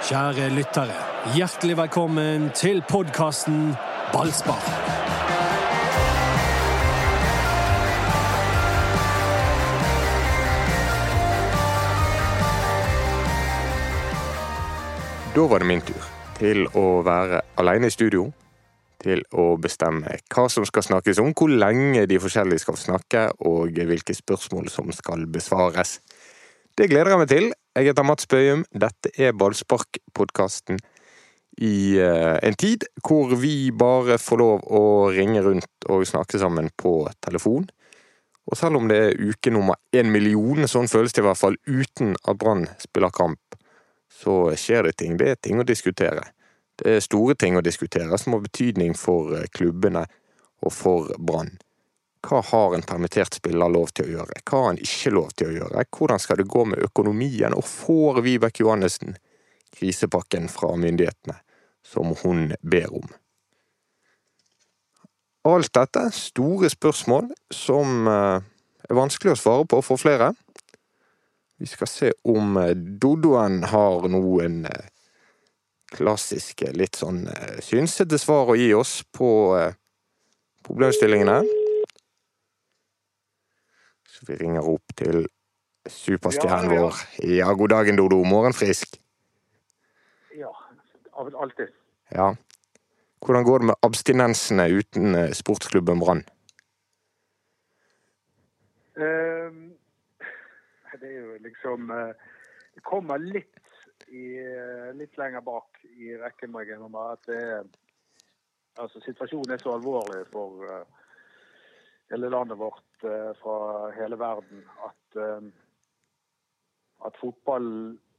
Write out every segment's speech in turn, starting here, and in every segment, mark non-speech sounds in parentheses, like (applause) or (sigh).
Kjære lyttere, hjertelig velkommen til podkasten Ballspar. Da var det min tur til å være alene i studio. Til å bestemme hva som skal snakkes om, hvor lenge de forskjellige skal snakke, og hvilke spørsmål som skal besvares. Det gleder jeg meg til. Jeg heter Mats Bøyum. Dette er Ballspark-podkasten i uh, en tid hvor vi bare får lov å ringe rundt og snakke sammen på telefon. Og selv om det er uke nummer én million, sånn føles det i hvert fall, uten at Brann spiller kamp, så skjer det ting. Det er ting å diskutere. Det er store ting å diskutere som har betydning for eh, klubbene og for Brann. Hva har en permittert spiller lov til å gjøre? Hva har han ikke lov til å gjøre? Hvordan skal det gå med økonomien? Og får Vibeke Johannessen krisepakken fra myndighetene som hun ber om? Alt dette store spørsmål som eh, er vanskelig å svare på for flere. Vi skal se om Dodoen har noen eh, klassiske, litt sånn eh, synsete svar å gi oss på problemstillingene. Vi ringer opp til superstjernen vår. Ja, god dagen, Dodo. Morgenfrisk. Ja, alltid. Ja. Hvordan går det med abstinensene uten sportsklubben Brann? Um, det er jo liksom eh, Det kommer litt, i, eh, litt lenger bak i rekken, må jeg innrømme. At det Altså, situasjonen er så alvorlig for eh, hele landet vårt, eh, fra hele verden, at eh, at fotball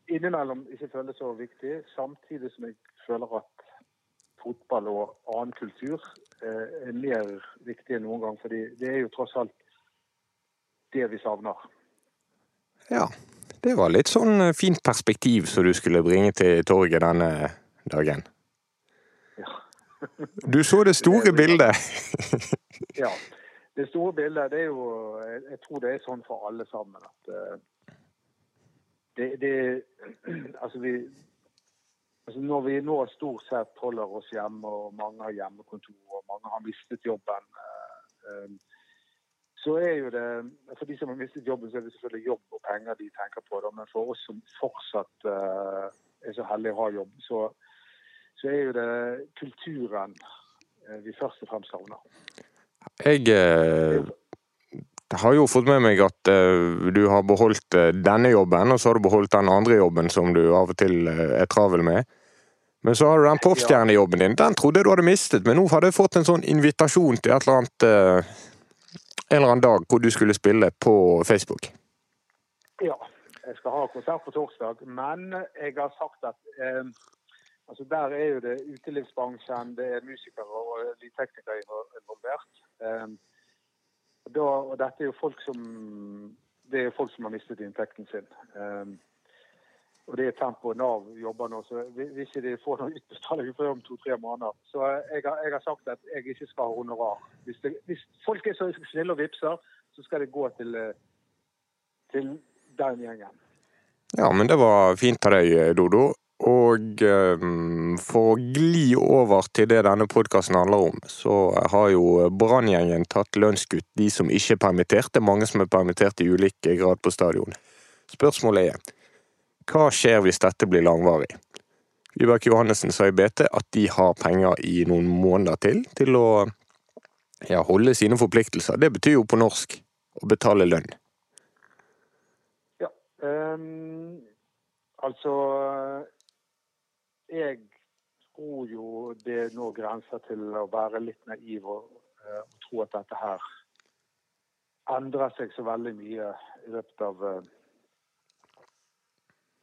innimellom ikke føles så viktig, samtidig som jeg føler at fotball og annen kultur eh, er mer viktig enn noen gang. fordi det er jo tross alt det vi savner. Ja, det var litt sånn eh, fint perspektiv som du skulle bringe til torget denne dagen. Ja. Du så det store bildet. ja. (laughs) Det store bildet, det er jo Jeg tror det er sånn for alle sammen at eh, det, det (clears throat) Altså, vi altså Når vi nå stort sett holder oss hjemme, og mange har hjemmekontor, og mange har mistet jobben, eh, eh, så er jo det For de som har mistet jobben, så er det selvfølgelig jobb og penger de tenker på. Men for oss som fortsatt er så heldige å ha jobb, så, så er jo det kulturen vi først og fremst savner. Jeg eh, har jo fått med meg at eh, du har beholdt eh, denne jobben, og så har du beholdt den andre jobben som du av og til eh, er travel med. Men så har du den popstjernejobben din. Den trodde jeg du hadde mistet, men nå har du fått en sånn invitasjon til et eller annet eh, En eller annen dag hvor du skulle spille på Facebook. Ja, jeg skal ha konsert på torsdag, men jeg har sagt at eh, altså der er jo det utelivsbransjen, det er musikere og lydteknikere involvert. Um, da, og dette er jo folk som det er folk som har mistet inntekten sin. Um, og det er tempo Nav jobber nå, så hvis ikke de får noen utbetaling før om to-tre måneder Så jeg har, jeg har sagt at jeg ikke skal ha honorar. Hvis, det, hvis folk er så snille og vipser, så skal det gå til, til den gjengen. Ja, men det var fint av deg, Dodo. Og eh, for å gli over til det denne podkasten handler om, så har jo Branngjengen tatt lønnskutt, de som ikke er permittert. Det er mange som er permittert i ulik grad på stadion. Spørsmålet er hva skjer hvis dette blir langvarig? Vibeke Johannessen sa i BT at de har penger i noen måneder til til å ja, holde sine forpliktelser. Det betyr jo på norsk å betale lønn. Ja. um, altså Jeg tror jo det nå grenser til å være litt naiv og, eh, og tro at dette her endrer seg så veldig mye i løpet av eh,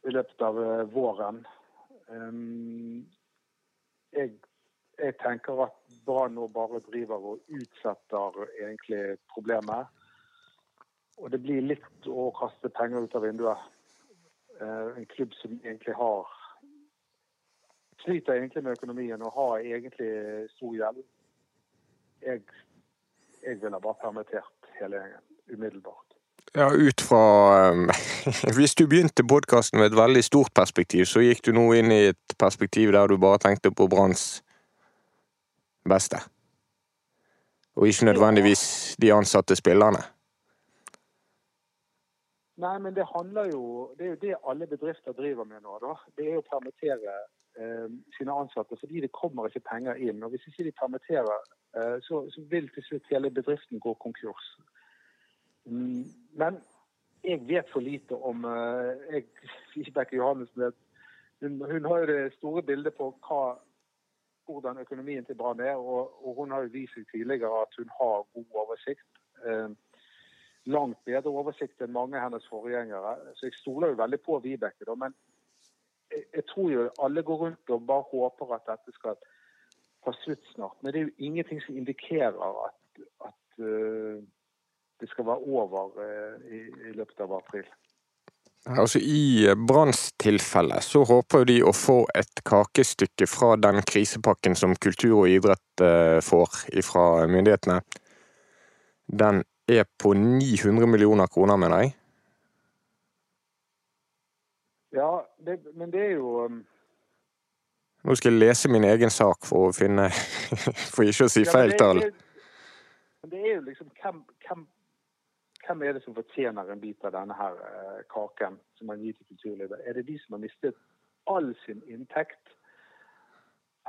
i løpet av eh, våren. Ehm, jeg, jeg tenker at Brann nå bare driver og utsetter egentlig problemet. Og det blir litt å kaste penger ut av vinduet. En klubb som egentlig har Sliter egentlig med økonomien og har egentlig stor gjeld. Jeg, jeg ville bare permittert hele gjengen umiddelbart. Ja, ut fra um, (laughs) Hvis du begynte podkasten med et veldig stort perspektiv, så gikk du nå inn i et perspektiv der du bare tenkte på Branns beste. Og ikke nødvendigvis de ansatte spillerne. Nei, men det handler jo Det er jo det alle bedrifter driver med nå. da. Det er jo å permittere sine ansatte fordi det kommer ikke penger inn. Og Hvis ikke de permitterer, eh, så, så, vil til slutt hele bedriften gå konkurs. Mm, men jeg vet for lite om eh, jeg, (laughs) Vibeke Johannessen hun, hun, har jo det store bildet på hva, hvordan økonomien til Brann er. Og, og, hun har jo vist seg tidligere at hun har god oversikt. Eh, langt bedre oversikt enn mange av hennes forgjengere. Så jeg stoler jo veldig på Vibeke. Da, men jeg, tror jo alle går rundt og bare håper at dette skal ta slutt snart. Men det er jo ingenting som indikerer at, at uh, det skal være over uh, i, i, løpet av april. Altså I Branns tilfelle så håper de å få et kakestykke fra den krisepakken som kultur og idrett får fra myndighetene. Den er på 900 millioner kroner, mener jeg. Ja, det, men det er jo um... Nå skal jeg lese min egen sak for å finne (laughs) For ikke å si feil tall. Ja, men det er jo liksom hvem, hvem, hvem, er det som fortjener en bit av denne her uh, kaken som man gir til kulturlivet? Er det de som har mistet all sin inntekt?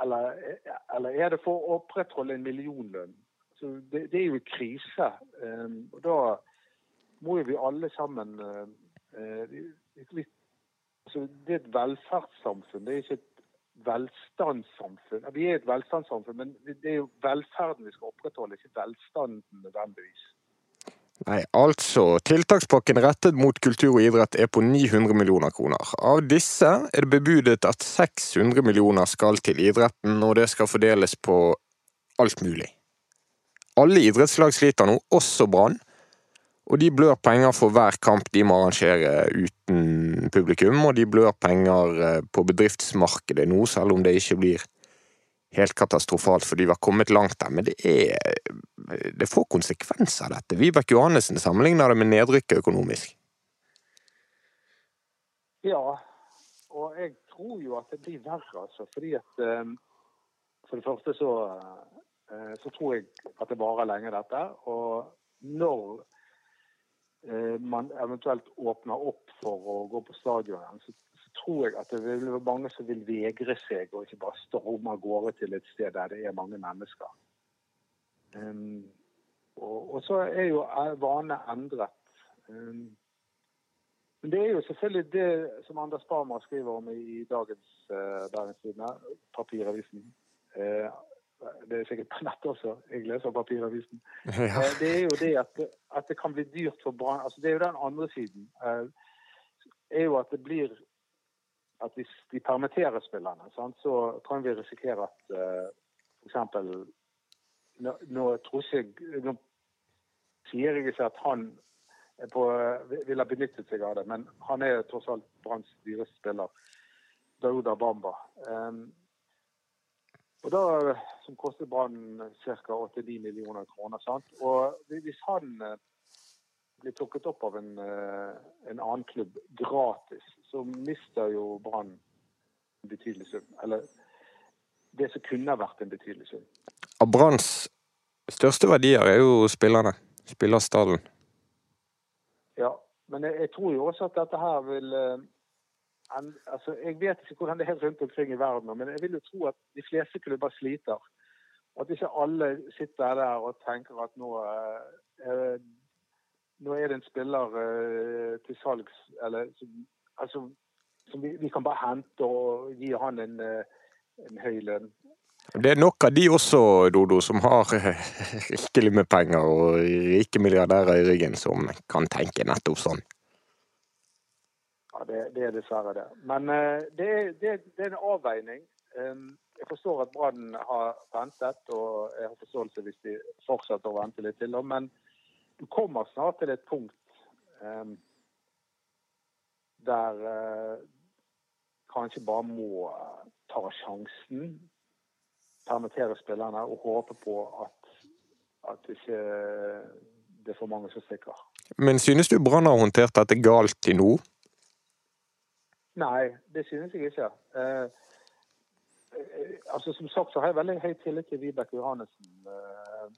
Eller, eller er det for å opprettholde en millionlønn? Så det, det, er jo krise. Um, og da må jo vi alle sammen uh, uh, altså, Det er et velferdssamfunn, det er ikke et velstandssamfunn. Vi er et velstandssamfunn, men det er jo velferden vi skal opprettholde, ikke velstanden nødvendigvis. Nei, altså. Tiltakspakken rettet mot kultur og idrett er på 900 millioner kroner. Av disse er det bebudet at 600 millioner skal til idretten, og det skal fordeles på alt mulig. Alle idrettslag sliter nå, også Brann. Og de blør penger for hver kamp de må arrangere uten publikum, og de blør penger eh, på bedriftsmarkedet nå, selv om det ikke blir helt katastrofalt, for de har kommet langt der. Men det er Det får konsekvenser, dette. Vibeke Johannessen sammenligner det med nedrykket økonomisk. Ja, og jeg tror jo at det blir verre, altså. Fordi at eh, For det første så Eh, så tror jeg at det varer lenge, dette. Og når eh, man eventuelt åpner opp for å gå på stadion, så, så tror jeg at det vil være mange som vil vegre seg og ikke bare storme av gårde til et sted der det er mange mennesker. Um, og, og, så er jo vane endret. Um, men det er jo selvfølgelig det som Anders Barmer skriver om i, dagens uh, Bergens Tidende, papiravisen. Uh, det er sikkert på nett også, jeg leser papiravisen. (laughs) Ja. Eh, det er jo det at, at, det kan bli dyrt for Brann. Altså, det er jo den andre siden. Eh, er jo at det blir at Hvis de permitterer spillerne, sant, så kan vi risikere at uh, f.eks. Nå, nå tror ikke Nå sier jeg ikke at han på, vil ha benyttet seg av det, men han er tross alt Branns dyreste spiller. Dauda Bamba. Um, og da, Som koster Brann ca. 89 millioner kroner. sant? Og Hvis han eh, blir plukket opp av en, eh, en annen klubb gratis, så mister jo Brann en betydelig sum. Eller det som kunne vært en betydelig sum. Av Branns største verdier er jo spillerne. Spillerstallen. Ja, men jeg, jeg, tror jo også at dette her vil eh, altså, Jeg vet ikke hvordan det er rundt omkring i verden, men jeg vil jo tro at de fleste klubber sliter. At ikke alle sitter der og tenker at nå, eh, nå er det en spiller eh, til salgs eller altså, som vi, vi, kan bare hente og gi han en, eh, en høy lønn. Det er nok av de også, Dodo, som har (laughs) rikelig med penger og rike milliardærer i ryggen, som kan tenke nettopp sånn. Det, det, er dessverre det. Men uh, det, det, det, er en avveining. Um, jeg forstår at Brann har ventet, og jeg har forståelse hvis de fortsetter å vente litt til. Men du kommer snart til et punkt um, der uh, kanskje bare må ta sjansen, permittere spillerne og håpe på at, at ikke det er for mange som stikker. Men synes du Brann har håndtert dette galt til nå? Nei, det synes jeg ikke. Eh, eh, altså Som sagt så har jeg veldig høy tillit til Vibeke Johannessen. Eh,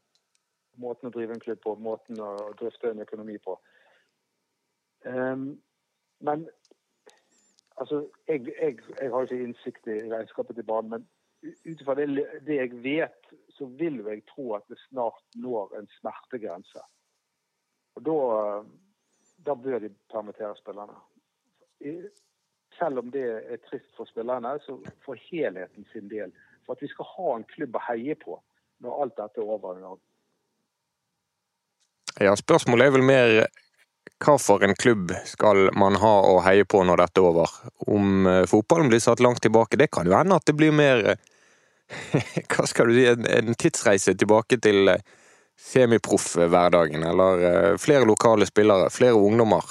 måten å drive en klubb på, måten å drifte en økonomi på. Eh, men altså, jeg, jeg, jeg har ikke innsikt i regnskapet til banen, men ut ifra det, det jeg vet, så vil jeg tro at det snart når en smertegrense. Og da, da bør de permittere spillerne. Selv om det er trist for spillerne, så for helheten sin del. For at vi skal ha en klubb å heie på når alt dette er over. Ja, spørsmålet er vel mer hva for en klubb skal man ha å heie på når dette er over? Om eh, fotballen blir satt langt tilbake, det kan jo hende at det blir mer eh, (laughs) Hva skal du si, en, tidsreise tilbake til eh, semiproff-hverdagen, eller flere lokale spillere, flere ungdommer.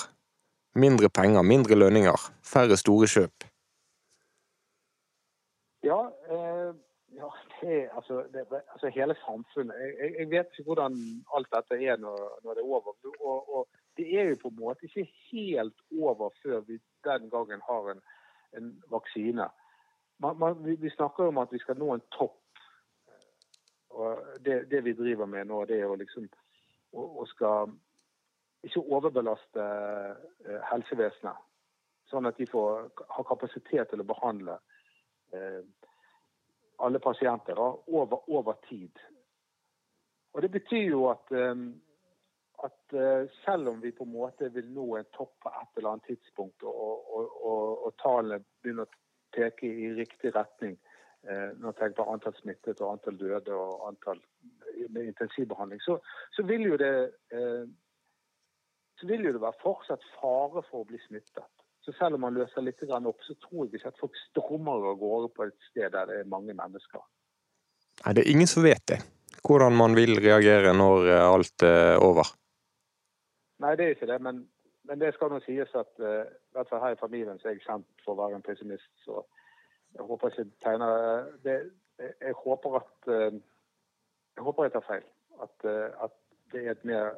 Mindre penger, mindre lønninger, færre store kjøp. Ja, eh, ja det, altså, det, altså hele samfunnet. Jeg, jeg- vet ikke hvordan alt dette er når, når det er over. Og, og det er jo på en måte ikke helt over før vi den gangen har en, en vaksine. Man, man, vi, vi snakker om at vi skal nå en topp. Og det, det vi driver med nå, det er jo liksom å, å skal ikke overbelaste eh, helsevesenet. Sånn at de får ha kapasitet til å behandle eh, alle pasienter over, over tid. Og Det betyr jo at, eh, at eh, selv om vi på en måte vil nå en topp på et eller annet tidspunkt, og, og, og, og tallene begynner å peke i riktig retning, eh, når tenker på antall smittede og antall døde og antall med intensivbehandling, så, så vil det eh, så vil jo det være fortsatt fare for å bli smittet. Så selv om man løser litt opp, så tror jeg ikke at folk stormer av gårde på et sted der det er mange mennesker. Nei, det er ingen som vet det. Hvordan man vil reagere når eh, alt er over. Nei, det er ikke det, men, men det skal nå sies at uh, i hvert fall her i familien så er jeg kjent for å være en pessimist. Så jeg håper ikke tegner det, jeg, jeg håper at uh, Jeg håper jeg tar feil. At, uh, at det er et mer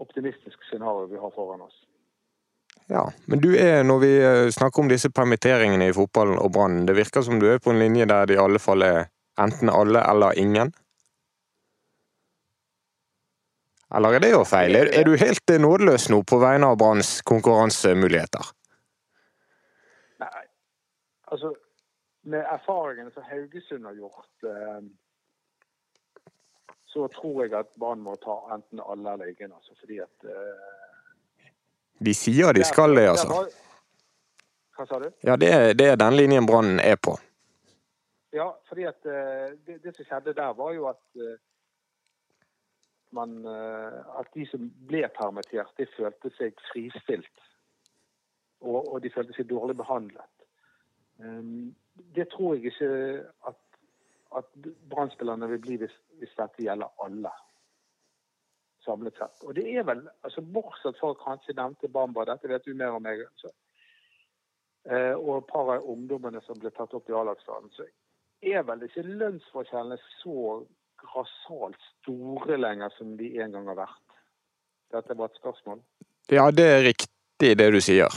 optimistisk scenario vi har foran oss. Ja, men du er, når vi eh, snakker om disse permitteringene i fotballen og Brann, det virker som du er på en linje der det i alle fall er enten alle eller ingen? Eller er det jo feil? Er, er du helt eh, nådeløs nå på vegne av Branns konkurransemuligheter? Nei, altså med erfaringene som Haugesund har gjort, eh, så tror jeg at Brann må ta enten alle eller ingen. Altså, fordi at De sier de skal det, altså. Hva sa du? Ja, det er, det er den linjen Brann er på. Ja, fordi at eh, det, det som skjedde der, var jo at eh, man eh, At de som ble permittert, de følte seg fristilt. Og, og de følte seg dårlig behandlet. Um, det tror jeg ikke at, at Brann-spillerne vil bli hvis, hvis dette gjelder alle. Samlet sett. Og det er vel, altså bortsett fra kanskje nevnte Bamba, dette vet du mer om meg, så, eh, og et par av ungdommene som ble tatt opp i A-lagsstaden, så er vel ikke lønnsforskjellene så grassat store lenger som de en gang har vært. Dette var et spørsmål. Ja, det er riktig det du sier.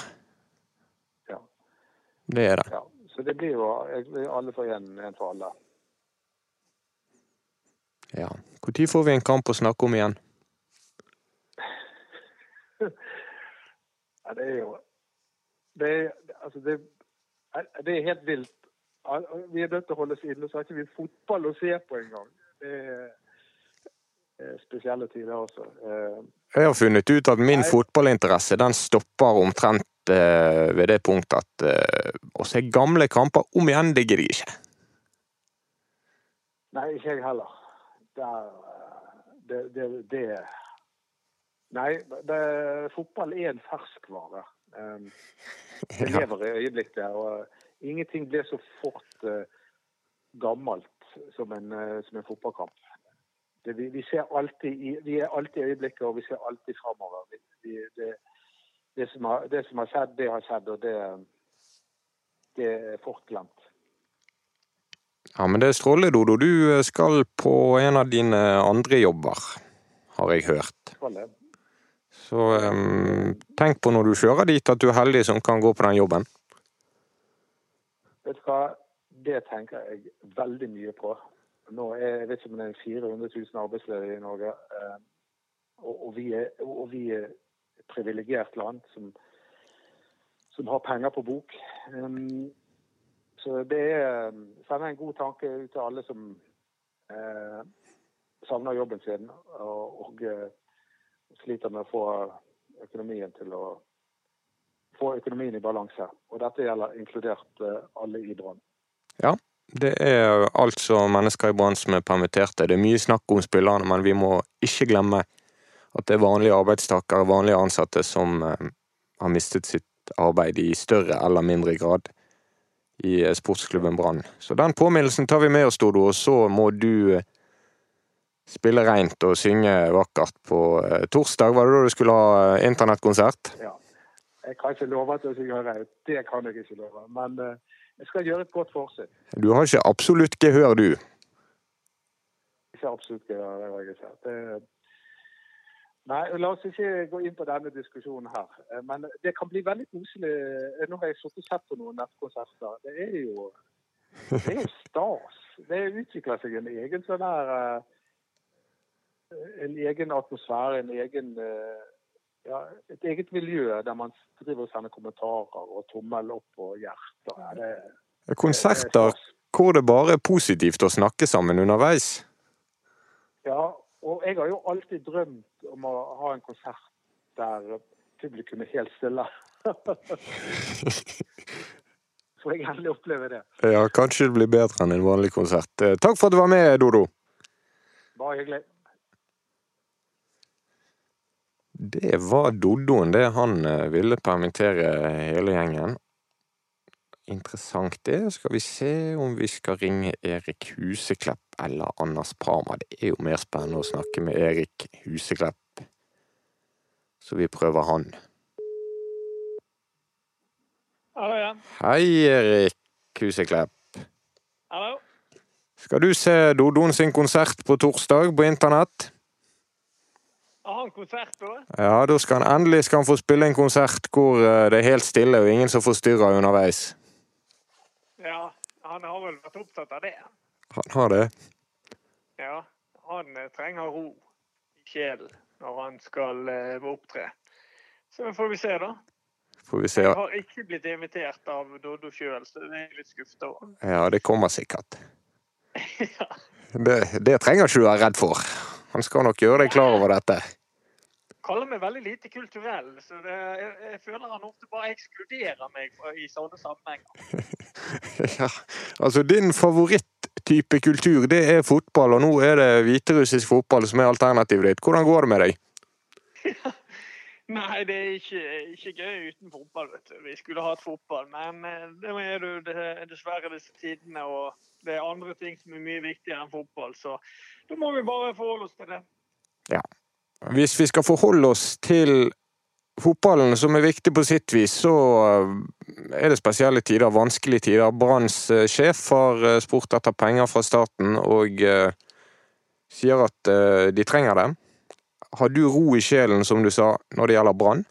Ja. Det er det. ja. Så det blir jo alle for én, én for alle. Ja. Når får vi en kamp å snakke om igjen? Ja, det er jo Det er, altså det, det er helt vilt. Vi er nødt til å holde oss inne, så har ikke vi fotball å se på engang. Det er spesielle tider også. Eh, Jeg har funnet ut at min Nei. fotballinteresse den stopper omtrent eh, ved det punktet at eh, å se gamle kamper om igjen, det gidder jeg ikke. Nei, ikke jeg heller. Der, eh, det, det, det Nei, det, fotball er en ferskvare. Um, (laughs) det lever i øyeblikket. Og ingenting blir så fort uh, gammelt som en, uh, som en fotballkamp. Det, vi, vi, ser alltid vi er alltid i øyeblikket, og vi ser alltid framover. Det, det, som har, det som har skjedd, det har skjedd, og det, det er fort glemt. Ja, men det er strålende, Dodo. Du skal på en av dine andre jobber, har jeg hørt. Det. Så um, tenk på når du kjører dit at du er heldig som kan gå på den jobben. Vet du hva, det tenker jeg veldig mye på. Nå er, jeg vet ikke om det er 400 000 arbeidsledige i Norge. Eh, og, og, vi er, et privilegert land som, som, har penger på bok. Um, så det er sender en god tanke ut til alle som eh, savner jobben sin og, og uh, sliter med å få økonomien til å få økonomien i balanse. Og dette gjelder inkludert uh, alle i Brann. Ja, det er altså mennesker i Brann som er permitterte. Det er mye snakk om spillerne, men vi må ikke glemme at det er vanlige arbeidstakere, vanlige ansatte, som uh, har mistet sitt arbeid i større eller mindre grad i sportsklubben Brann. Så den påminnelsen tar vi med oss, Dodo, og så må du spille reint og synge vakkert på eh, torsdag. Var det da du skulle ha eh, internettkonsert? Ja. Jeg kan ikke love at jeg skal gjøre Det kan jeg ikke love. Men uh, jeg skal gjøre et godt forsøk. Du har ikke absolutt gehør, du? Ikke absolutt gehør, det har jeg ikke. Det... Nei, la oss ikke gå inn på denne diskusjonen her. Men det kan bli veldig koselig. Nå har jeg sittet og sett på noen nettkonserter. Det er jo det er stas. Det utvikler seg en egen sånn her en egen atmosfære, en egen, eh, ja, et eget miljø der man driver og sender kommentarer og tommel opp og hjerter. Det, Konserter hvor det bare er positivt å snakke sammen underveis? Ja, og jeg har jo alltid drømt om å ha en konsert der publikum er helt stille. (laughs) Så jeg endelig opplever det. Ja, kanskje det blir bedre enn en vanlig konsert. Eh, takk for at du var med, Dodo. Bare hyggelig. Det var Doddoen, det. Han eh, ville permittere hele gjengen. Interessant det. Skal vi se om vi skal ringe Erik Huseklepp eller Anders Parma. Det er jo mer spennende å snakke med Erik Huseklepp, så vi prøver han. Hallo, ja. Hei, Erik Huseklepp. Hallo. Skal du se Doddoen sin konsert på torsdag på internett? Har han konsert da? Ja, da skal han endelig skal han få spille en konsert hvor eh, det er helt stille og ingen som forstyrrer underveis. Ja, han har vel vært opptatt av det? Han har det? Ja, han eh, trenger ro i sjelen når han skal uh, opptre. Så får vi se, da. Får vi se. Jeg har ikke blitt invitert av Doddo sjøl, så det er litt skuffet over. Ja, det kommer sikkert. (laughs) ja. det, det trenger ikke du være redd for. Han skal nok gjøre deg klar over dette. Kaller meg veldig lite kulturell, så det, jeg, jeg, føler han ofte bare ekskluderer meg i sånne sammenhenger. (laughs) ja, altså din favoritttype kultur, det er fotball, og nå er det hviterussisk fotball som er alternativet ditt. Hvordan går det med deg? (laughs) Nei, det er ikke, ikke, gøy uten fotball, vet du. Vi skulle hatt fotball, men eh, det er jo dessverre disse tidene, og det er andre ting som er mye viktigere enn fotball, så da må vi bare forholde oss til det. Ja. Hvis vi skal forholde oss til fotballen, som er viktig på sitt vis, så eh, er det spesielle tider, vanskelige tider. Branns eh, sjef har eh, spurt etter penger fra staten og sier at de trenger det. Har du ro i sjelen, som du sa, når det gjelder Brann?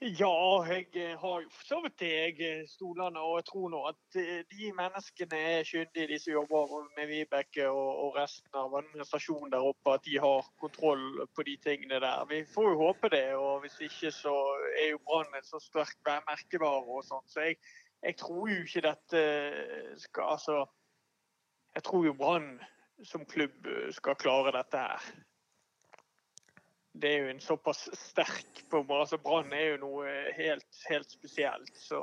Ja, jeg eh, har jo for så vidt det. Jeg eh, stolende og jeg tror nå at eh, de menneskene er skyldige, de som jobber med Vibeke og, resten av administrasjonen der oppe, at de har kontroll på de tingene der. Vi får jo håpe det. og Hvis ikke så er jo Brann en så sterk merkevare og sånn. Så jeg, jeg, tror jo ikke dette skal Altså, jeg tror jo Brann som klubb skal klare dette her det er jo en såpass sterk på altså Brann er jo noe helt, helt spesielt. Så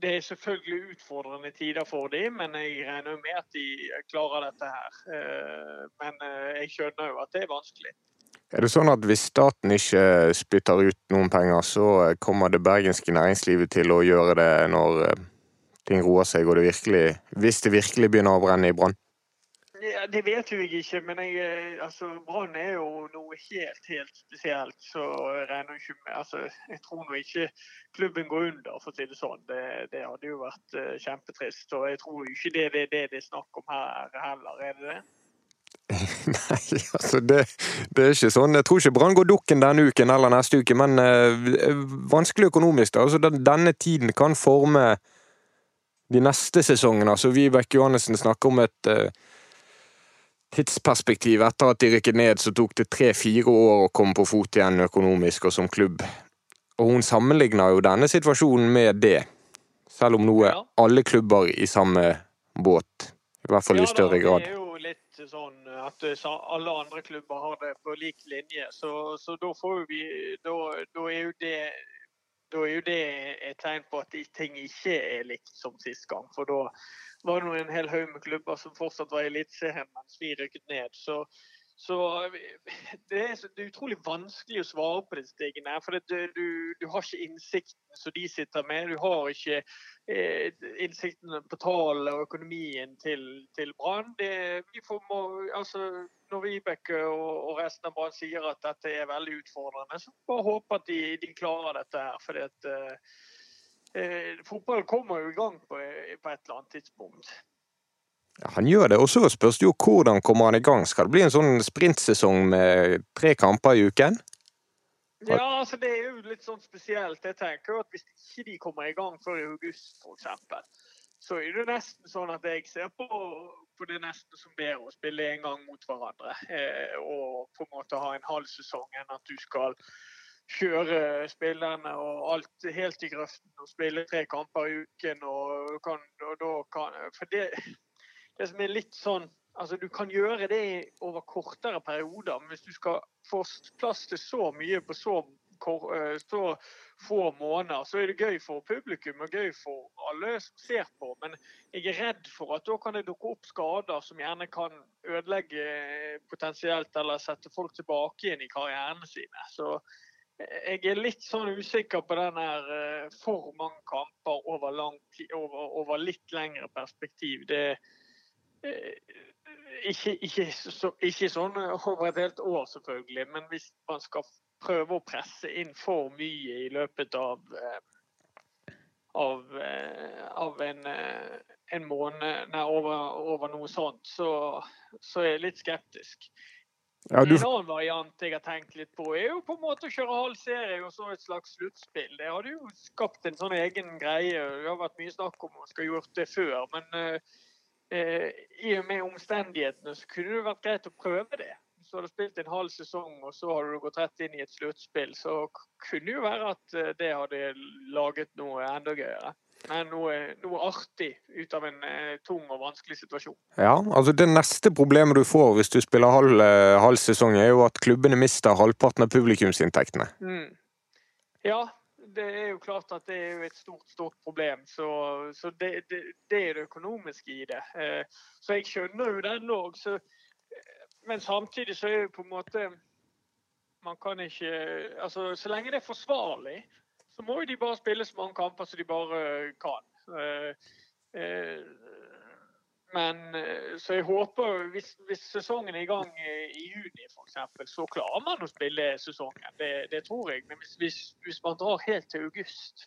det er selvfølgelig utfordrende tider for dem, men jeg regner med at de klarer dette her. Eh, men eh, jeg skjønner jo at det er vanskelig. Er det sånn at hvis staten ikke spytter ut noen penger, så kommer det bergenske næringslivet til å gjøre det når eh, ting roer seg, og det virkelig, hvis det virkelig begynner å brenne i Brann? Ja, det vet jo jeg ikke, men jeg, eh, altså, Brann er jo noe helt helt spesielt. Så jeg regner ikke med altså, Jeg tror nå ikke klubben går under, for å si det sånn. Det, det hadde jo vært uh, kjempetrist. Og jeg tror ikke det, det, det, det er snakk om her heller, er det det? (laughs) Nei, altså det, det, er ikke sånn. Jeg tror ikke Brann går dukken denne uken eller neste uke, men uh, vanskelig økonomisk. da. Altså, denne tiden kan forme de neste sesongene. Altså, Vibeke Johannessen snakker om et uh, tidsperspektiv. Etter at de rykket ned, så tok det tre-fire år å komme på fot igjen økonomisk og som klubb. Og hun sammenligner jo denne situasjonen med det, selv om nå er alle klubber i samme båt. I hvert fall i større grad. Ja, det er jo litt sånn at eh, alle andre klubber har det på lik linje. Så, så da får vi da, da, er jo det da er jo det et tegn på at ting ikke er likt som sist gang. For da var det en hel haug med klubber som fortsatt var i Eliteserien mens vi rykket ned. Så så (laughs) det er, det er, utrolig vanskelig å svare på disse tingene. For det, du, du, har ikke innsikten som de sitter med. Du har ikke eh, innsikten på tallene og økonomien til, til Brann. Altså, når Vibeke og, og, resten av Brann sier at dette er veldig utfordrende, så bare håpe at de, de klarer dette her. fordi at eh, eh, Fotball kommer jo i gang på, på et eller annet tidspunkt. Han gjør det, og så spørs det jo hvordan kommer han i gang. Skal det bli en sånn sprintsesong med tre kamper i uken? Ja, altså det er jo litt sånn spesielt. Jeg tenker jo at Hvis ikke de kommer i gang før i august f.eks., så er det nesten sånn at jeg ser på, på det nesten som bedre å spille en gang mot hverandre. Eh, og på en måte ha en halv sesong enn at du skal kjøre spillerne og alt helt i grøften og spille tre kamper i uken. og, kan, og da kan, For det det som er litt sånn Altså, Du kan gjøre det over kortere perioder, men hvis du skal få plass til så mye på så, eh, så, få måneder, så er det gøy for publikum og gøy for alle som ser på. Men jeg er redd for at da kan det dukke opp skader som gjerne kan ødelegge potensielt eller sette folk tilbake igjen i karrierene sine. Så eh, jeg er litt sånn usikker på den her eh, for mange kamper over, lang, over, over litt lengre perspektiv. Det, Eh, ikke, ikke, så, ikke, sånn over et helt år, selvfølgelig, men hvis man skal prøve å presse inn for mye i løpet av, eh, av, eh, av en, en, måned nei, over, over, noe sånt, så, så, er jeg litt skeptisk. Ja, du... En annen variant jeg har tenkt litt på, er jo på en måte å kjøre halv serie og så et slags sluttspill. Det hadde jo skapt en sånn egen greie. Det har vært mye snakk om man skal gjort det før. men eh, i og med omstendighetene så kunne det vært greit å prøve det. Så har du spilt en halv sesong, og så har du gått rett inn i et sluttspill. Så kunne det jo være at eh, det hadde laget noe enda gøyere. Men noe, noe artig ut av en eh, tung og vanskelig situasjon. Ja, altså Det neste problemet du får hvis du spiller halv, eh, halv sesong, er jo at klubbene mister halvparten av publikumsinntektene. Mm. Ja, det er jo klart at det er et stort stort problem. Så, så det, det, det, er det økonomiske i det. Eh, så jeg skjønner jo den òg. Men samtidig så er det på en måte Man kan ikke Altså, så lenge det er forsvarlig, så må jo de bare spille så mange kamper som de bare kan. Eh, eh, men eh, Så jeg håper, hvis, hvis sesongen er i gang i juni f.eks., så klarer man å spille sesongen. Det, det tror jeg. Men hvis, hvis, hvis, man drar helt til august,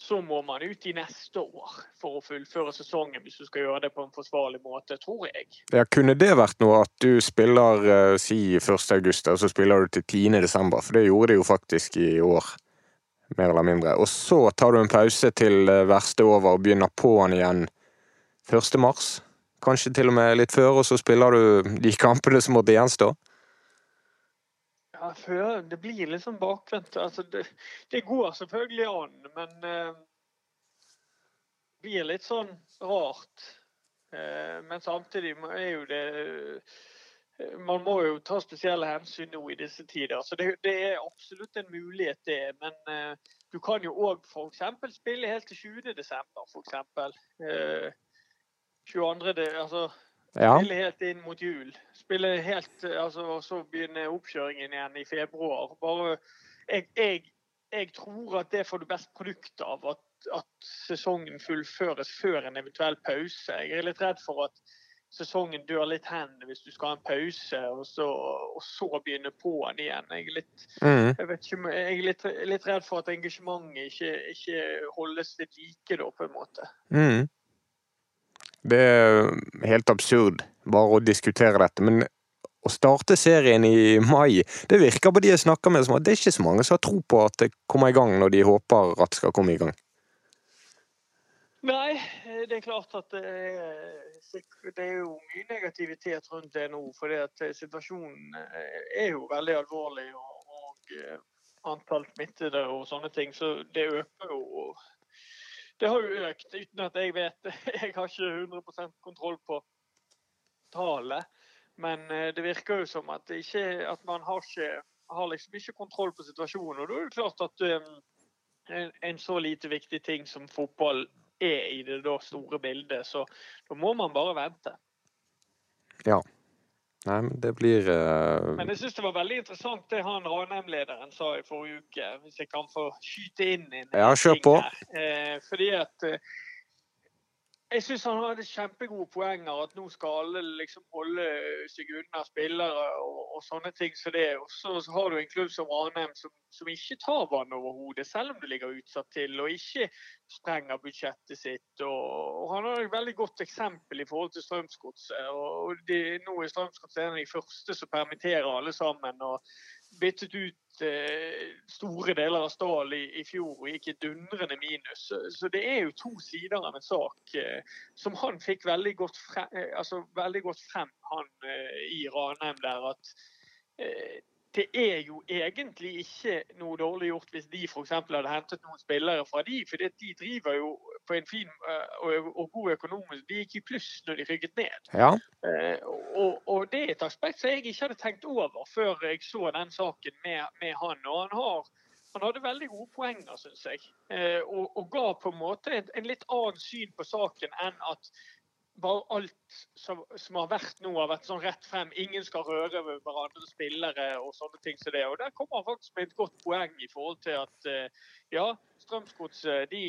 så må man ut i neste år for å fullføre sesongen. Hvis du skal gjøre det på en forsvarlig måte, tror jeg. Ja, Kunne det vært noe at du spiller uh, si 1. august, og så spiller du til 10. desember? For det gjorde de jo faktisk i år. Mer eller mindre. Og så tar du en pause til eh, verste over og begynner på'n igjen 1. mars. Kanskje til og med litt før, og så spiller du de kampene som måtte gjenstå? Ja, før, Det blir litt sånn bakvendt. Altså, det, det, går selvfølgelig an, men uh, det blir litt sånn rart. Uh, men samtidig er jo det uh, Man må jo ta spesielle hensyn nå i disse tider. Så det, det er absolutt en mulighet, det. Men du kan jo òg f.eks. spille helt til 20. desember, f.eks. 22. Det, altså, ja. Spille helt inn mot jul. Spille helt, altså, og så begynne oppkjøringen igjen i februar. Bare, jeg, jeg, jeg tror at det får du best produkt av. At, at, sesongen fullføres før en eventuell pause. Jeg er litt redd for at sesongen dør litt hen hvis du skal ha en pause, og så, og så begynne på'n igjen. Jeg er, litt, mm. jeg ikke, jeg er litt, litt, redd for at engasjementet ikke, ikke holdes ved like, da, på en måte. Mm. Det er helt absurd bare å diskutere dette. Men å starte serien i mai, det virker på de jeg snakker med som at det er ikke så mange som har tro på at det kommer i gang når de håper at det skal komme i gang. Nei, det er klart at det er, det er jo mye negativitet rundt det nå. For situasjonen er jo veldig alvorlig. Og, og antall smittede og sånne ting. Så det øker jo. Det har jo økt uten at jeg vet. (laughs) Jeg har ikke 100 kontroll på tallet. Men det virker jo som at, ikke, at man har, ikke, har liksom ikke kontroll på situasjonen. Og da er det klart at um, en så lite viktig ting som fotball er i det store bildet, så da må man bare vente. Ja. Nei, men det blir uh... Men jeg syns det var veldig interessant det han Ranheim-lederen sa i forrige uke. Hvis jeg kan få skyte inn en ja, kjør på. Eh, fordi at eh, jeg syns han hadde kjempegode poenger. At nå skal alle liksom holde seg unna spillere og, og sånne ting så det. Og så har du en klubb som Ranheim som, som ikke tar vann over hodet, selv om det ligger utsatt til. Og ikke sprenger budsjettet sitt. Og, og han har et veldig godt eksempel i forhold til Strømsgodset. Nå er Strømsgodset en av de første som permitterer alle sammen. og byttet ut eh, store deler av stål i, i, fjor og gikk i dundrende minus. Så, det er jo to sider av en sak eh, som han fikk veldig godt, frem, eh, altså, veldig godt frem, han eh, i Ranheim der. at eh, det er jo egentlig ikke noe dårlig gjort hvis de f.eks. hadde hentet noen spillere fra de, for de driver jo på en fin eh, og, og god økonomisk. De gikk i pluss når de rykket ned. Ja. Eh, og, og, det er et aspekt som jeg ikke hadde tenkt over før jeg så den saken med, med han. Og han, har, han hadde veldig gode poenger, syns jeg. Eh, og, og, ga på en måte en, en litt annen syn på saken enn at bare alt som, som, har vært nå, har vært sånn rett frem. Ingen skal røre ved hverandre spillere og sånne ting som det. Og Der kommer han faktisk med et godt poeng i forhold til at eh, ja, Strømsgodset de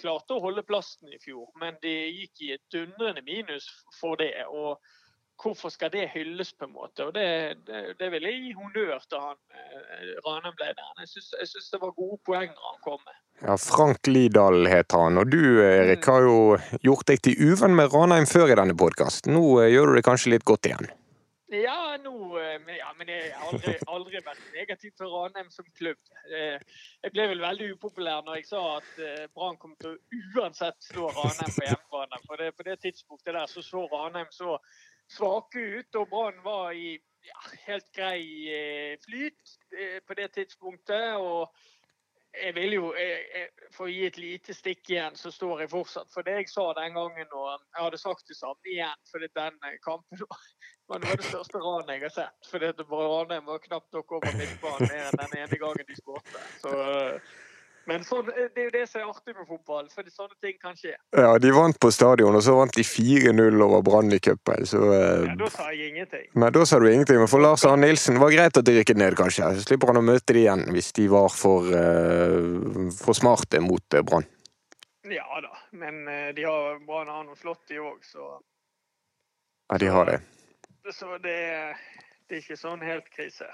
klarte å holde plassen i fjor, men de gikk i et dundrende minus for det. og Hvorfor skal det hylles, på en måte? Og Det, det, det vil jeg gi honnør til han eh, Ranheim-lederen. Jeg syns det var gode poenger han kom med. Ja, Frank Lidahl heter han, og du Erik har jo gjort deg til uvenn med Ranheim før i denne podkasten. Nå eh, gjør du det kanskje litt godt igjen? Ja, nå, eh, ja men jeg har aldri, (laughs) aldri vært negativ til Ranheim som klubb. Eh, jeg ble vel veldig upopulær når jeg sa at Brann kom til å uansett slå Ranheim på hjemmebane. For det, på det tidspunktet der så så Ranheim så svake ut, og Brann var i ja, helt grei flyt på det tidspunktet. og jeg vil jo, jeg, jeg, For å gi et lite stikk igjen, så står jeg fortsatt for det jeg sa den gangen. Og jeg hadde sagt det samme igjen, for den kampen var (laughs) det største ranet jeg har sett. For Ranheim var knapt nok over midtbanen mer enn den ene gangen de skåret. Så men så, det er jo det som er artig med fotball, for sånne ting kan skje. Ja, de vant på stadion, og så vant de 4-0 over Brann i cupen. Eh, ja, da sa jeg ingenting. Nei, da sa du ingenting. Men for Lars Arne Nilsen var greit at de rykket ned, kanskje. Så slipper han å møte de igjen hvis de var for, uh, for smarte mot uh, Brann. Ja da, men uh, de har Brann har noe flott, de òg, så Ja, de har det. Så det, det er ikke sånn helt krise.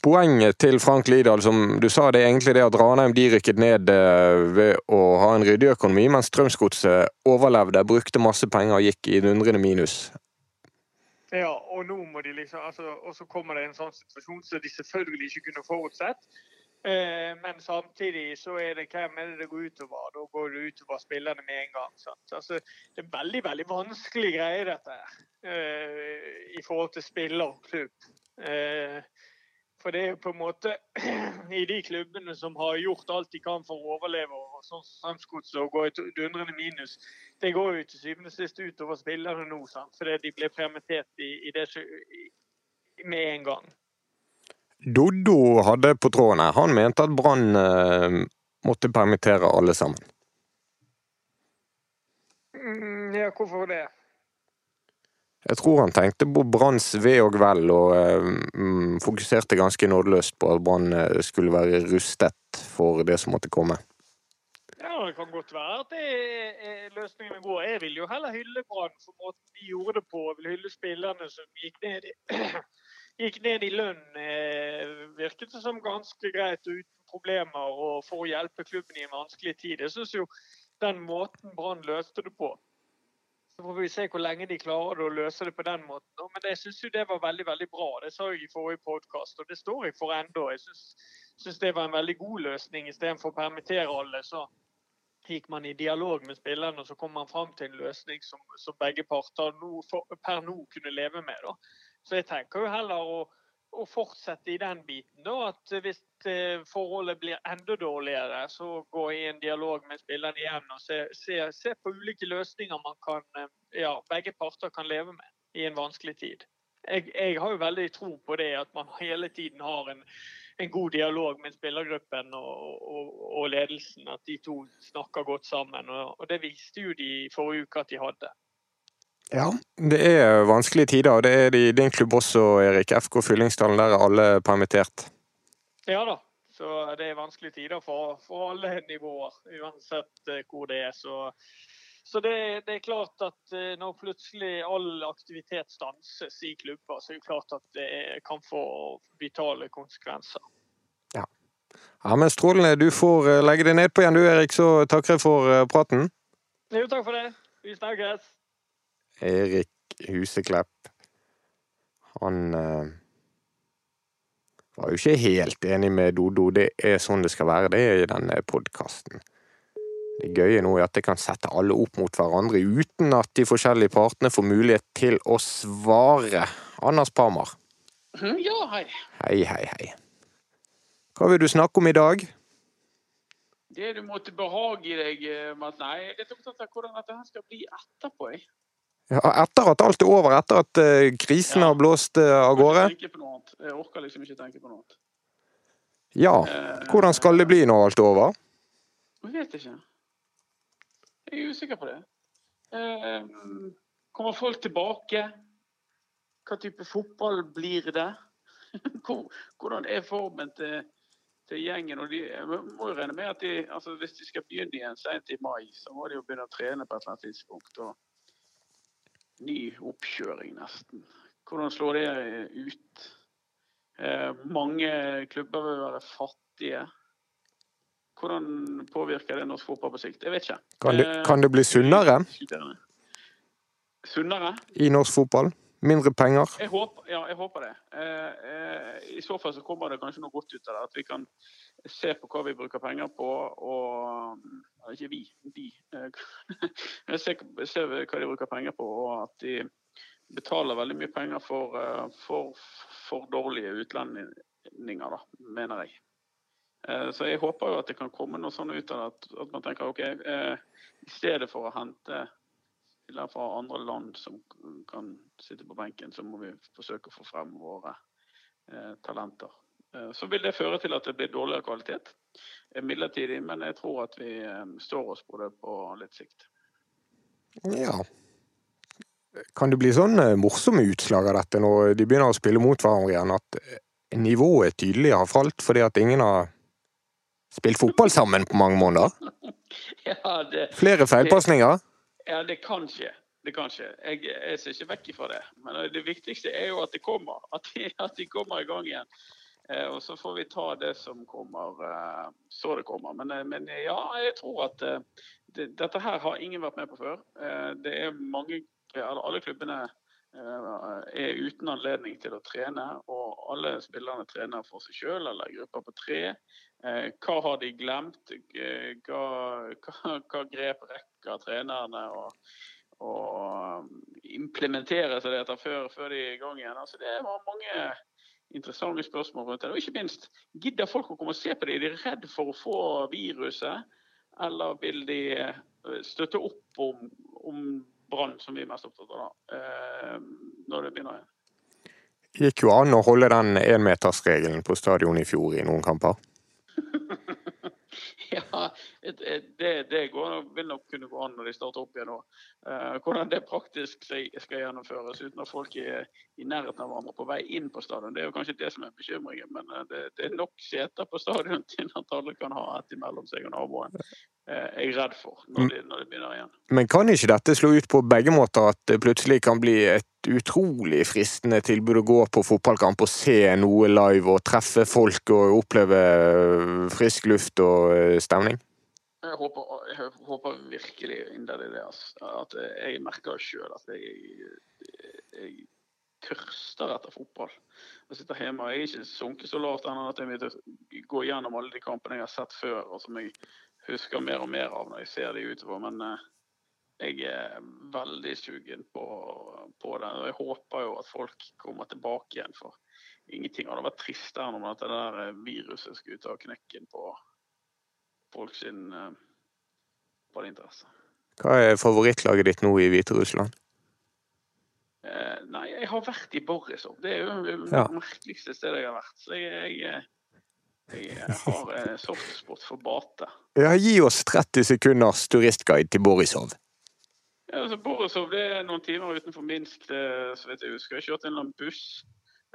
Poenget til Frank Lidahl, som du sa, det er egentlig det at Ranheim de rykket ned eh, ved å ha en ryddig økonomi, mens Strømsgodset overlevde, brukte masse penger og gikk i dundrende minus. Ja, og nå må de liksom, altså, og så kommer det en sånn situasjon som de selvfølgelig ikke kunne forutsett. Eh, men samtidig så er det hvem er det det går utover? Da går det utover spillerne med en gang. Altså, det er veldig veldig vanskelig greie, dette. Eh, I forhold til spiller og klubb. Eh, for det er jo på en måte (clears throat) i de klubbene som har gjort alt de kan for å overleve, og sånn Strømsgodset og gå i dundrende minus, det går jo til syvende og sist utover spillerne nå, sant? fordi de ble permittert i, i det, med en gang. Doddo hadde på tråden her. Han mente at Brann eh, måtte permittere alle sammen. Mm, ja, hvorfor det? Jeg tror han tenkte på Branns ve og vel, og um, fokuserte ganske nådeløst på at Brann eh, skulle være rustet for det som måtte komme. Ja, Det kan godt være at det er løsningen går. Jeg vil jo heller hylle Brann for måten de gjorde det på. Jeg vil hylle spillerne som gikk ned i, (clears throat) gikk ned i lønn. Eh, virket det som ganske greit og uten problemer og for å hjelpe klubben i en vanskelig tid. Jeg syns jo den måten Brann løste det på Så får vi se hvor lenge de klarer å løse det på den måten. Men jeg syns det var veldig veldig bra. Det sa jeg i forrige podkast, og det står jeg for ennå. Jeg syns det var en veldig god løsning. Istedenfor å permittere alle, så gikk man i dialog med spillerne og så kom man fram til en løsning som, som begge parter nå, for, per nå kunne leve med. Da. Så jeg tenker jo heller å, å fortsette i den biten. Da, at hvis eh, forholdet blir enda dårligere, så gå i en dialog med spillerne igjen og se, se, se på ulike løsninger man kan, eh, ja, begge parter kan leve med i en vanskelig tid. Jeg, jeg har jo veldig tro på det at man hele tiden har en en god dialog med spillergruppen og, og, og, ledelsen. At de to snakker godt sammen. Og, og, det viste jo de i forrige uke at de hadde. Ja, det er vanskelige tider. og Det er i din klubb også, Erik. FK Fyllingsdalen, der er alle permittert? Ja da. Så det er vanskelige tider for, for alle nivåer, uansett eh, hvor det er. Så så det, det, er klart at eh, når plutselig all aktivitet stanses i klubber, så er det klart at det kan få vitale konsekvenser. Ja. ja men strålende. Du får eh, legge deg nedpå igjen du, Erik, så takker jeg for praten. Jo, takk for det. Vi snakkes. Erik Huseklepp. Han eh, var jo ikke helt enig med Dodo. Det er sånn det skal være, det er i denne podkasten. Det gøye nå er at det kan sette alle opp mot hverandre uten at de forskjellige partene får mulighet til å svare. Anders Parmar. Hm, ja, hei. Hei, hei, hei. Hva vil du snakke om i dag? Det du måtte behage deg eh, med at Nei, jeg er litt opptatt av hvordan dette skal bli etterpå. Jeg. Etter at alt er over, etter at uh, krisen ja. har blåst uh, av gårde? Jeg orker liksom ikke tenke på noe annet. Ja, hvordan skal det bli når alt er over? Jeg vet ikke. Jeg er usikker på det. Eh, kommer folk tilbake? Hva type fotball blir det? (laughs) Hvordan er formen til, til gjengen? Og de må jo regne med at de, altså hvis de skal begynne igjen sent i mai, så må de jo begynne å trene på et eller annet tidspunkt. Og ny oppkjøring, nesten. Hvordan slår det ut? Eh, mange klubber vil være fattige. Hvordan påvirker det norsk fotball på sikt? Jeg vet ikke. Kan det, kan det bli sunnere? Sunnere? I norsk fotball? Mindre penger? Jeg håper, ja, jeg håper det. Eh, eh, I så fall så kommer det kanskje noe godt ut av det. At vi kan se på hva vi bruker penger på, og Ikke vi, de. Eh, (laughs) se, se, hva de bruker penger på, og at de betaler veldig mye penger for, for, for dårlige utlendinger, da, mener jeg. Eh, så jeg håper jo at det kan komme noe sånt ut av at, at man tenker OK, eh, i stedet for å hente spillere fra andre land som kan sitte på benken, så må vi forsøke å få frem våre eh, talenter. Eh, så vil det føre til at det blir dårligere kvalitet eh, midlertidig, men jeg tror at vi eh, står oss på det på litt sikt. Ja. Kan det bli sånn morsomme utslag av dette når de begynner å spille mot hverandre igjen, at nivået tydelig har falt fordi at ingen har spilt fotball sammen på mange måneder? (laughs) Ja, det, Flere feilpasninger? Ja, det kan skje. Det kan skje. Jeg, jeg ser ikke vekk ifra det. Men det viktigste er jo at det kommer. (laughs) At de, at de kommer i gang igjen. Eh, og så får vi ta det som kommer eh, så det kommer. Men, eh, men ja, jeg tror at eh, det, dette her har ingen vært med på før. Eh, det er mange, alle klubbene Eh, er uten anledning til å trene, og alle spillerne trener for seg sjøl eller grupper på tre. Eh, hva har de glemt? Eh, hva, hva, hva grep rekker trenerne og, og implementere seg dette før, før de er i gang igjen? Altså, det var mange interessante spørsmål rundt det. Og ikke minst, gidder folk å komme og se på det? Er de redd for å få viruset? Eller vil de støtte opp om, om Brann som vi er mest opptatt av da, eh, når det begynner igjen. Gikk jo an å holde den énmetersregelen på stadion i fjor i noen kamper? Det, det går, vil nok kunne gå an når de starter opp igjen nå. Uh, hvordan det praktisk skal gjennomføres uten at folk er i nærheten av hverandre på vei inn på stadion, det er jo kanskje det som er bekymringen. Men uh, det, det, er nok seter på stadion til at alle kan ha ett imellom seg og naboen. Uh, jeg er redd for når de, når de, begynner igjen. Men kan ikke dette slå ut på begge måter? At det plutselig kan bli et utrolig fristende tilbud å gå på fotballkamp og se noe live og treffe folk og oppleve frisk luft og stemning? Jeg håper, jeg håper virkelig inderlig det. Altså. At jeg merker sjøl at jeg, jeg tørster etter fotball. Jeg sitter hjemme og jeg er ikke sunket så lavt ennå at jeg vil gå gjennom alle de kampene jeg har sett før, og som jeg husker mer og mer av når jeg ser de utover. Men uh, jeg er veldig sugen på, på det. Og jeg håper jo at folk kommer tilbake igjen. For ingenting hadde vært tristere enn om at det der viruset skulle ta knekken på folk sin uh, ballinteresse. Hva er favorittlaget ditt nå i Hviterussland? Eh, nei, jeg har vært i Borisov. Det er jo det Ja. merkeligste stedet jeg har vært. Så jeg, jeg, jeg har eh, softspot for Bate. Ja, gi oss 30 sekunders turistguide til Borisov. Ja, altså Borisov det er noen timer utenfor Minsk, det, så vidt jeg husker. Jeg kjørte en eller annen buss.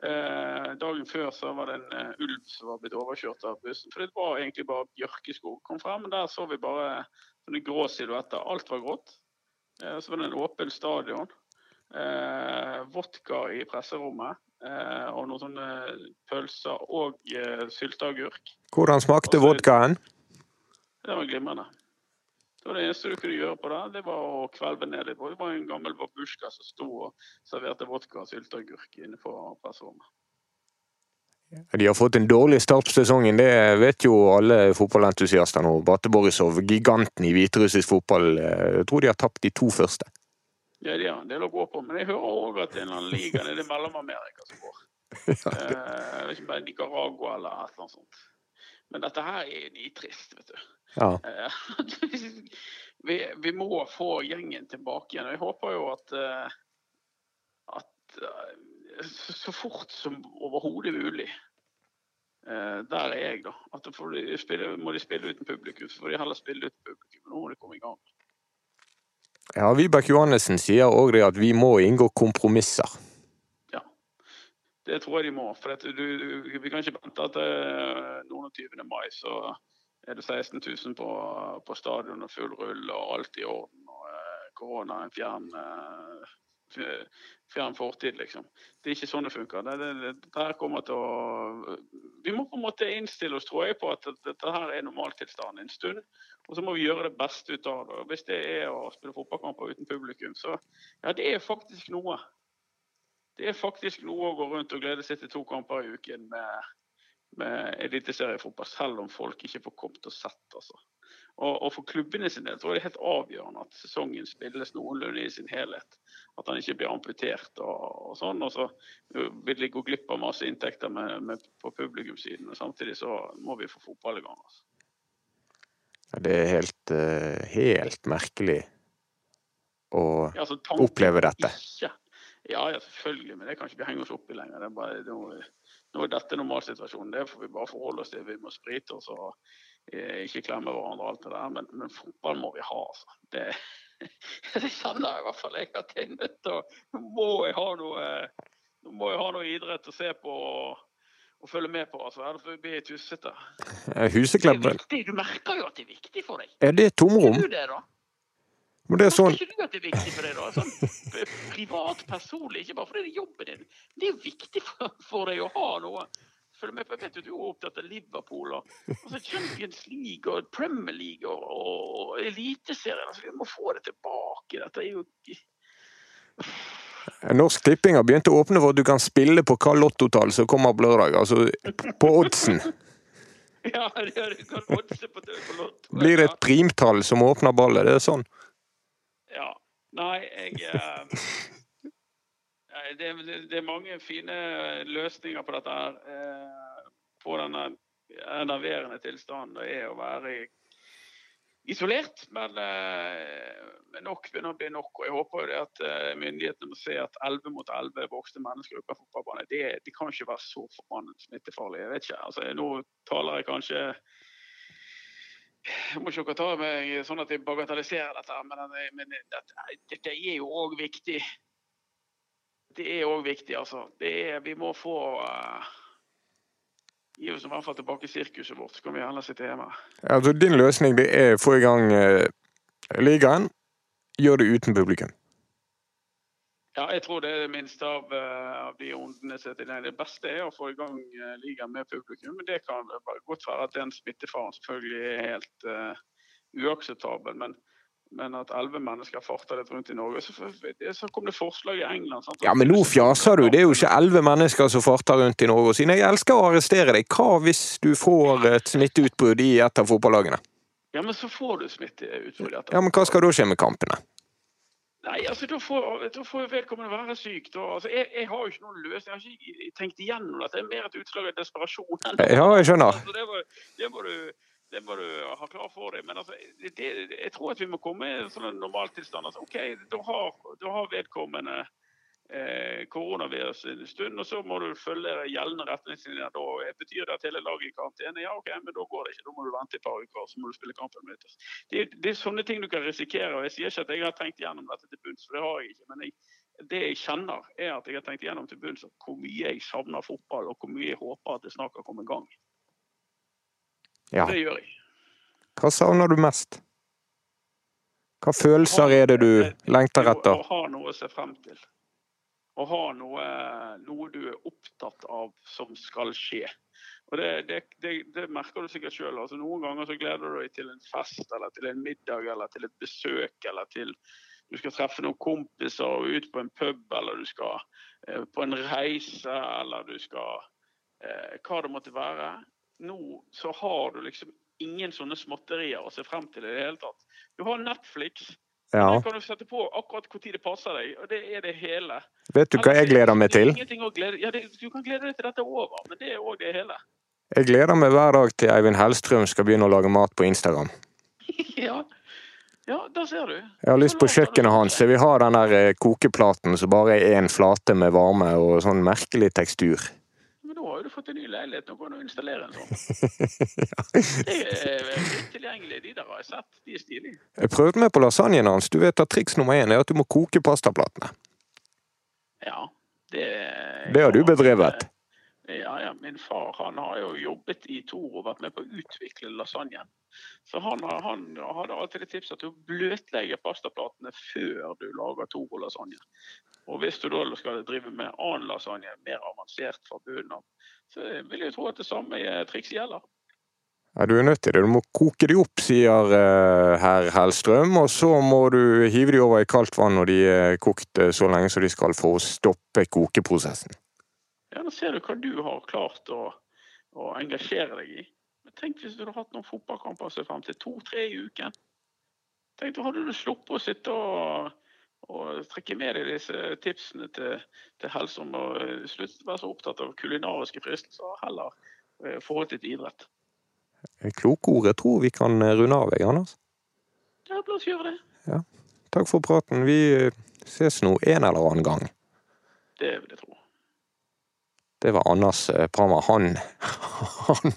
Eh, dagen før så var det en eh, ulv som var blitt overkjørt av bussen. For det var egentlig bare bjørkeskog. Kom frem, men der så vi bare sånne grå silhuetter. Alt var grått. Eh, så var det en åpen stadion. Eh, vodka i presserommet. Eh, og noen sånne pølser og eh, sylteagurk. Hvordan smakte vodkaen? Det var glimrende. Det var det eneste du kunne gjøre på det, det var å kvelve ned litt. Det var en gammel babusjka som sto og serverte vodka og sylteagurk innenfor presserommet. De har fått en dårlig start på sesongen, det vet jo alle fotballentusiaster nå. Bate Borisov, giganten i hviterussisk fotball, eh, jeg tror de har tapt de to første. Ja, de har en del å gå på, men jeg hører òg at det er en liga nede i Mellom-Amerika som går. (laughs) Det Jeg vet ikke bare Nicaragua eller et eller annet sånt. Men dette her er nitrist, vet du. Ja. (laughs) Vi, vi må få gjengen tilbake igjen. og Jeg håper jo at, eh, at eh, så fort som overhodet mulig eh, Der er jeg, da. At de spille, må de spille uten publikum. Så får de heller spille uten publikum. Nå må de komme i gang. Ja, Vibeke Johannessen sier òg det at vi må inngå kompromisser. Ja. Det tror jeg de må. For du, du, vi kan ikke vente eh, noen og 20. mai så er det 16 000 på, på stadion og full rull og alt i orden. Og eh, korona er en fjern, eh, fjern fortid, liksom. Det er ikke sånn det funker. Det, det, det, å Vi må på en måte innstille oss, tror jeg, på at dette her er normaltilstanden en stund. Og så må vi gjøre det beste ut av det. Hvis det er å spille fotballkamper uten publikum, så ja, det er faktisk noe. Det er faktisk noe å gå rundt og glede seg til to kamper i uken med, med eliteseriefotball, selv om folk ikke får kommet og sett. Altså. Og, og for klubbene sin del tror jeg det er helt avgjørende at sesongen spilles noenlunde i sin helhet. At han ikke blir amputert og, og sånn. Og så vil de gå glipp av masse inntekter med, med, på publikumssiden. Og samtidig så må vi få fotball i gang. Altså. Ja, Det er helt, eh, helt merkelig å Ja, altså, oppleve dette. Ikke. Ja, ja, selvfølgelig, men det kan ikke vi henge oss opp i lenger. Det er bare, nå, nå er dette normalsituasjonen. Det får vi bare forholde oss til. Vi må sprite oss og eh, ikke klemme hverandre og alt det der. Men, men fotball må vi ha, altså. Det, (laughs) det kjenner jeg i hvert fall jeg at jeg er nødt til å Nå må jeg ha noe, må jeg ha noe idrett å se på og, og følge med på. altså. Ellers blir jeg tussete. Huseklemmer. Er. Du merker jo at det er viktig for deg. er det tomrom? Er du det, da? Men det er sånn, ikke du at det er viktig for deg, da? Sånn privat, personlig, ikke bare fordi det er jobben din. Det er jo viktig for, for deg å ha noe. Følg med jeg vet jo du er opptatt av Liverpool og altså Champions League og Premier League og, og Eliteserien. Altså, vi må få det tilbake. Dette er jo Norsk Tipping har begynt å åpne for at du kan spille på hva lottotall som kommer på lørdag. Altså på oddsen. (laughs) Ja, det du kan oddse på på lotto. Blir det et primtall som åpner ballet? Det er sånn. Nei, jeg (laughs) eh, det, det, er mange fine løsninger på dette her. Eh, på denne enerverende tilstanden det er å være isolert. Men, eh, nok begynner å bli nok. Og jeg håper jo det at eh, myndighetene må se at 11 mot 11 voksne mennesker på fotballbane, det, det kan ikke være så forbannet smittefarlig. Jeg vet ikke. altså Nå taler jeg kanskje jeg må ikke ta meg sånn at jeg bagatelliserer dette, men, men dette, dette er jo òg viktig. Det er òg viktig, altså. Er, vi må få uh, Gi oss i hvert fall tilbake sirkuset vårt, så kan vi heller sitte hjemme. Altså Din løsning det er å få i gang uh, ligaen. Gjør det uten publikum. Ja, jeg tror det er det minste av, eh, av de ondene. som er det. Beste er å få i gang uh, ligaen med publikum, men det kan godt være at den smittefaren selvfølgelig er helt uh, uakseptabel. Men, men at elleve mennesker farta litt rundt i Norge. Så, så, kom det forslag i England. Sant? Ja, men nå fjaser du. Det er jo ikke elleve mennesker som farter rundt i Norge. Og siden jeg elsker å arrestere deg, hva hvis du får et smitteutbrudd i et av fotballagene? Ja, men så får du smitteutbrudd. Ja, men hva skal da skje med kampene? Nei, altså Da får, da får vedkommende være syk. Altså, jeg, jeg, har jo ikke noen løsning. Jeg har ikke tenkt igjennom dette. Det er mer et utslag av desperasjon. Ja, jeg skjønner. Altså, det, må, det, må du, det, må, du, ha klar for deg. Men altså, det, jeg tror at vi må komme i en sånn normaltilstand. Altså, OK, da har, da har vedkommende koronavirus en stund, og så må du følge gjeldende retningslinjer. Da betyr det at hele laget i karantene. Ja, ok, men da går det ikke. Da må du vente et par uker, så må du spille kampen minutter. Det, det, er sånne ting du kan risikere. og Jeg sier ikke at jeg har tenkt gjennom dette til bunns, for det har jeg ikke. men jeg, det jeg kjenner, er at jeg har tenkt gjennom til bunns hvor mye jeg savner fotball, og hvor mye jeg håper at det snart kan komme i gang. Ja. Det gjør jeg. Hva savner du mest? Hva følelser er det du lengter etter? Å ha noe å se frem til å ha noe, noe, du er opptatt av som skal skje. Og Det, det, det, det merker du sikkert sjøl. Altså, noen ganger så gleder du deg til en fest eller til en middag eller til et besøk eller til du skal treffe noen kompiser og ut på en pub eller du skal eh, på en reise eller du skal eh, Hva det måtte være. Nå så har du liksom ingen sånne småtterier å se frem til i det hele tatt. Du har Netflix, ja. Den kan du sette på akkurat når tid det passer deg, og det er det hele. Vet du hva jeg gleder meg til? Glede, ja, det, du kan glede deg til dette er over, men det er òg det hele. Jeg gleder meg hver dag til Eivind Hellstrøm skal begynne å lage mat på Instagram. (laughs) ja. ja, der ser du. Jeg har lyst på kjøkkenet hans. Jeg vil ha den der eh, kokeplaten som bare er én flate med varme og sånn merkelig tekstur har du fått en ny leilighet, nå kan du installere en sånn. (laughs) Det er litt tilgjengelig. De der har jeg sett. De er stilige. Jeg prøvde meg på lasagnen hans. Du vet at triks nummer én er at du må koke pastaplatene. Ja, det Det har du bedrevet? Ja, ja. Min far han har jo jobbet i Toro og vært med på å utvikle lasagnen. Så han, han hadde alltid et tips at du bløtlegger pastaplatene før du lager Toro-lasagne. Og hvis du da skal drive med annen lasagne, mer avansert fra bunnen av, så vil jeg tro at det samme trikset gjelder. Ja, Du er nødt til det. Du må koke de opp, sier uh, herr Hellstrøm. Og så må du hive de over i kaldt vann når de er kokt uh, så lenge som de skal for å stoppe kokeprosessen. Ja, Nå ser du hva du har klart å, å engasjere deg i. Men Tenk hvis du hadde hatt noen fotballkamper å se frem til. To-tre i uken. Tenk, Da hadde du sluppet å sitte og og trekke med deg disse tipsene til, til helse om å slutte å være så opptatt av kulinariske fristelser, heller eh, forhold til idrett. Kloke ord. Jeg tror vi kan eh, runde av, jeg, Anders. Ja, la oss gjøre det. Ja. Takk for praten. Vi ses nå en eller annen gang. Det vil jeg tro. Det var Anders Prammer. Han, (laughs) han,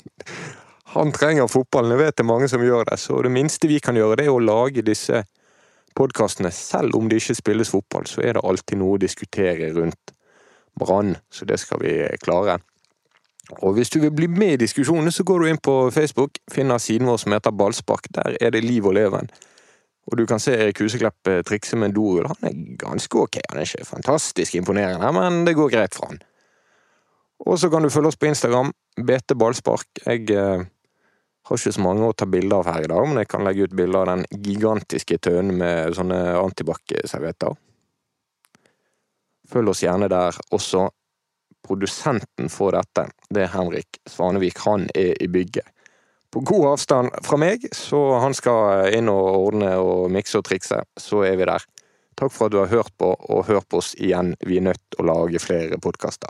han trenger fotballen. Jeg vet det er mange som gjør det. Så det minste vi kan gjøre, det er å lage disse podkastene, selv om det ikke spilles fotball, så er det alltid noe å diskutere rundt Brann, så det skal vi klare. Og hvis du vil bli med i diskusjonen, så går du inn på Facebook, finner siden vår som heter Ballspark. Der er det liv og leven. Og du kan se Erik Huseklepp eh, trikse med en dorull. Han er ganske ok. Han er ikke fantastisk imponerende, men det går greit for han. Og så kan du følge oss på Instagram, BT Ballspark. Jeg eh, har ikke så mange å ta bilder av her i dag, men jeg kan legge ut bilder av den gigantiske tønnen med sånne antibac-servietter. Følg oss gjerne der også. Produsenten for dette, det er Henrik Svanevik. Han er i bygget. På god avstand fra meg, så han skal inn og ordne og mikse og trikse. Så er vi der. Takk for at du har hørt på, og hør på oss igjen. Vi er nødt til å lage flere podkaster.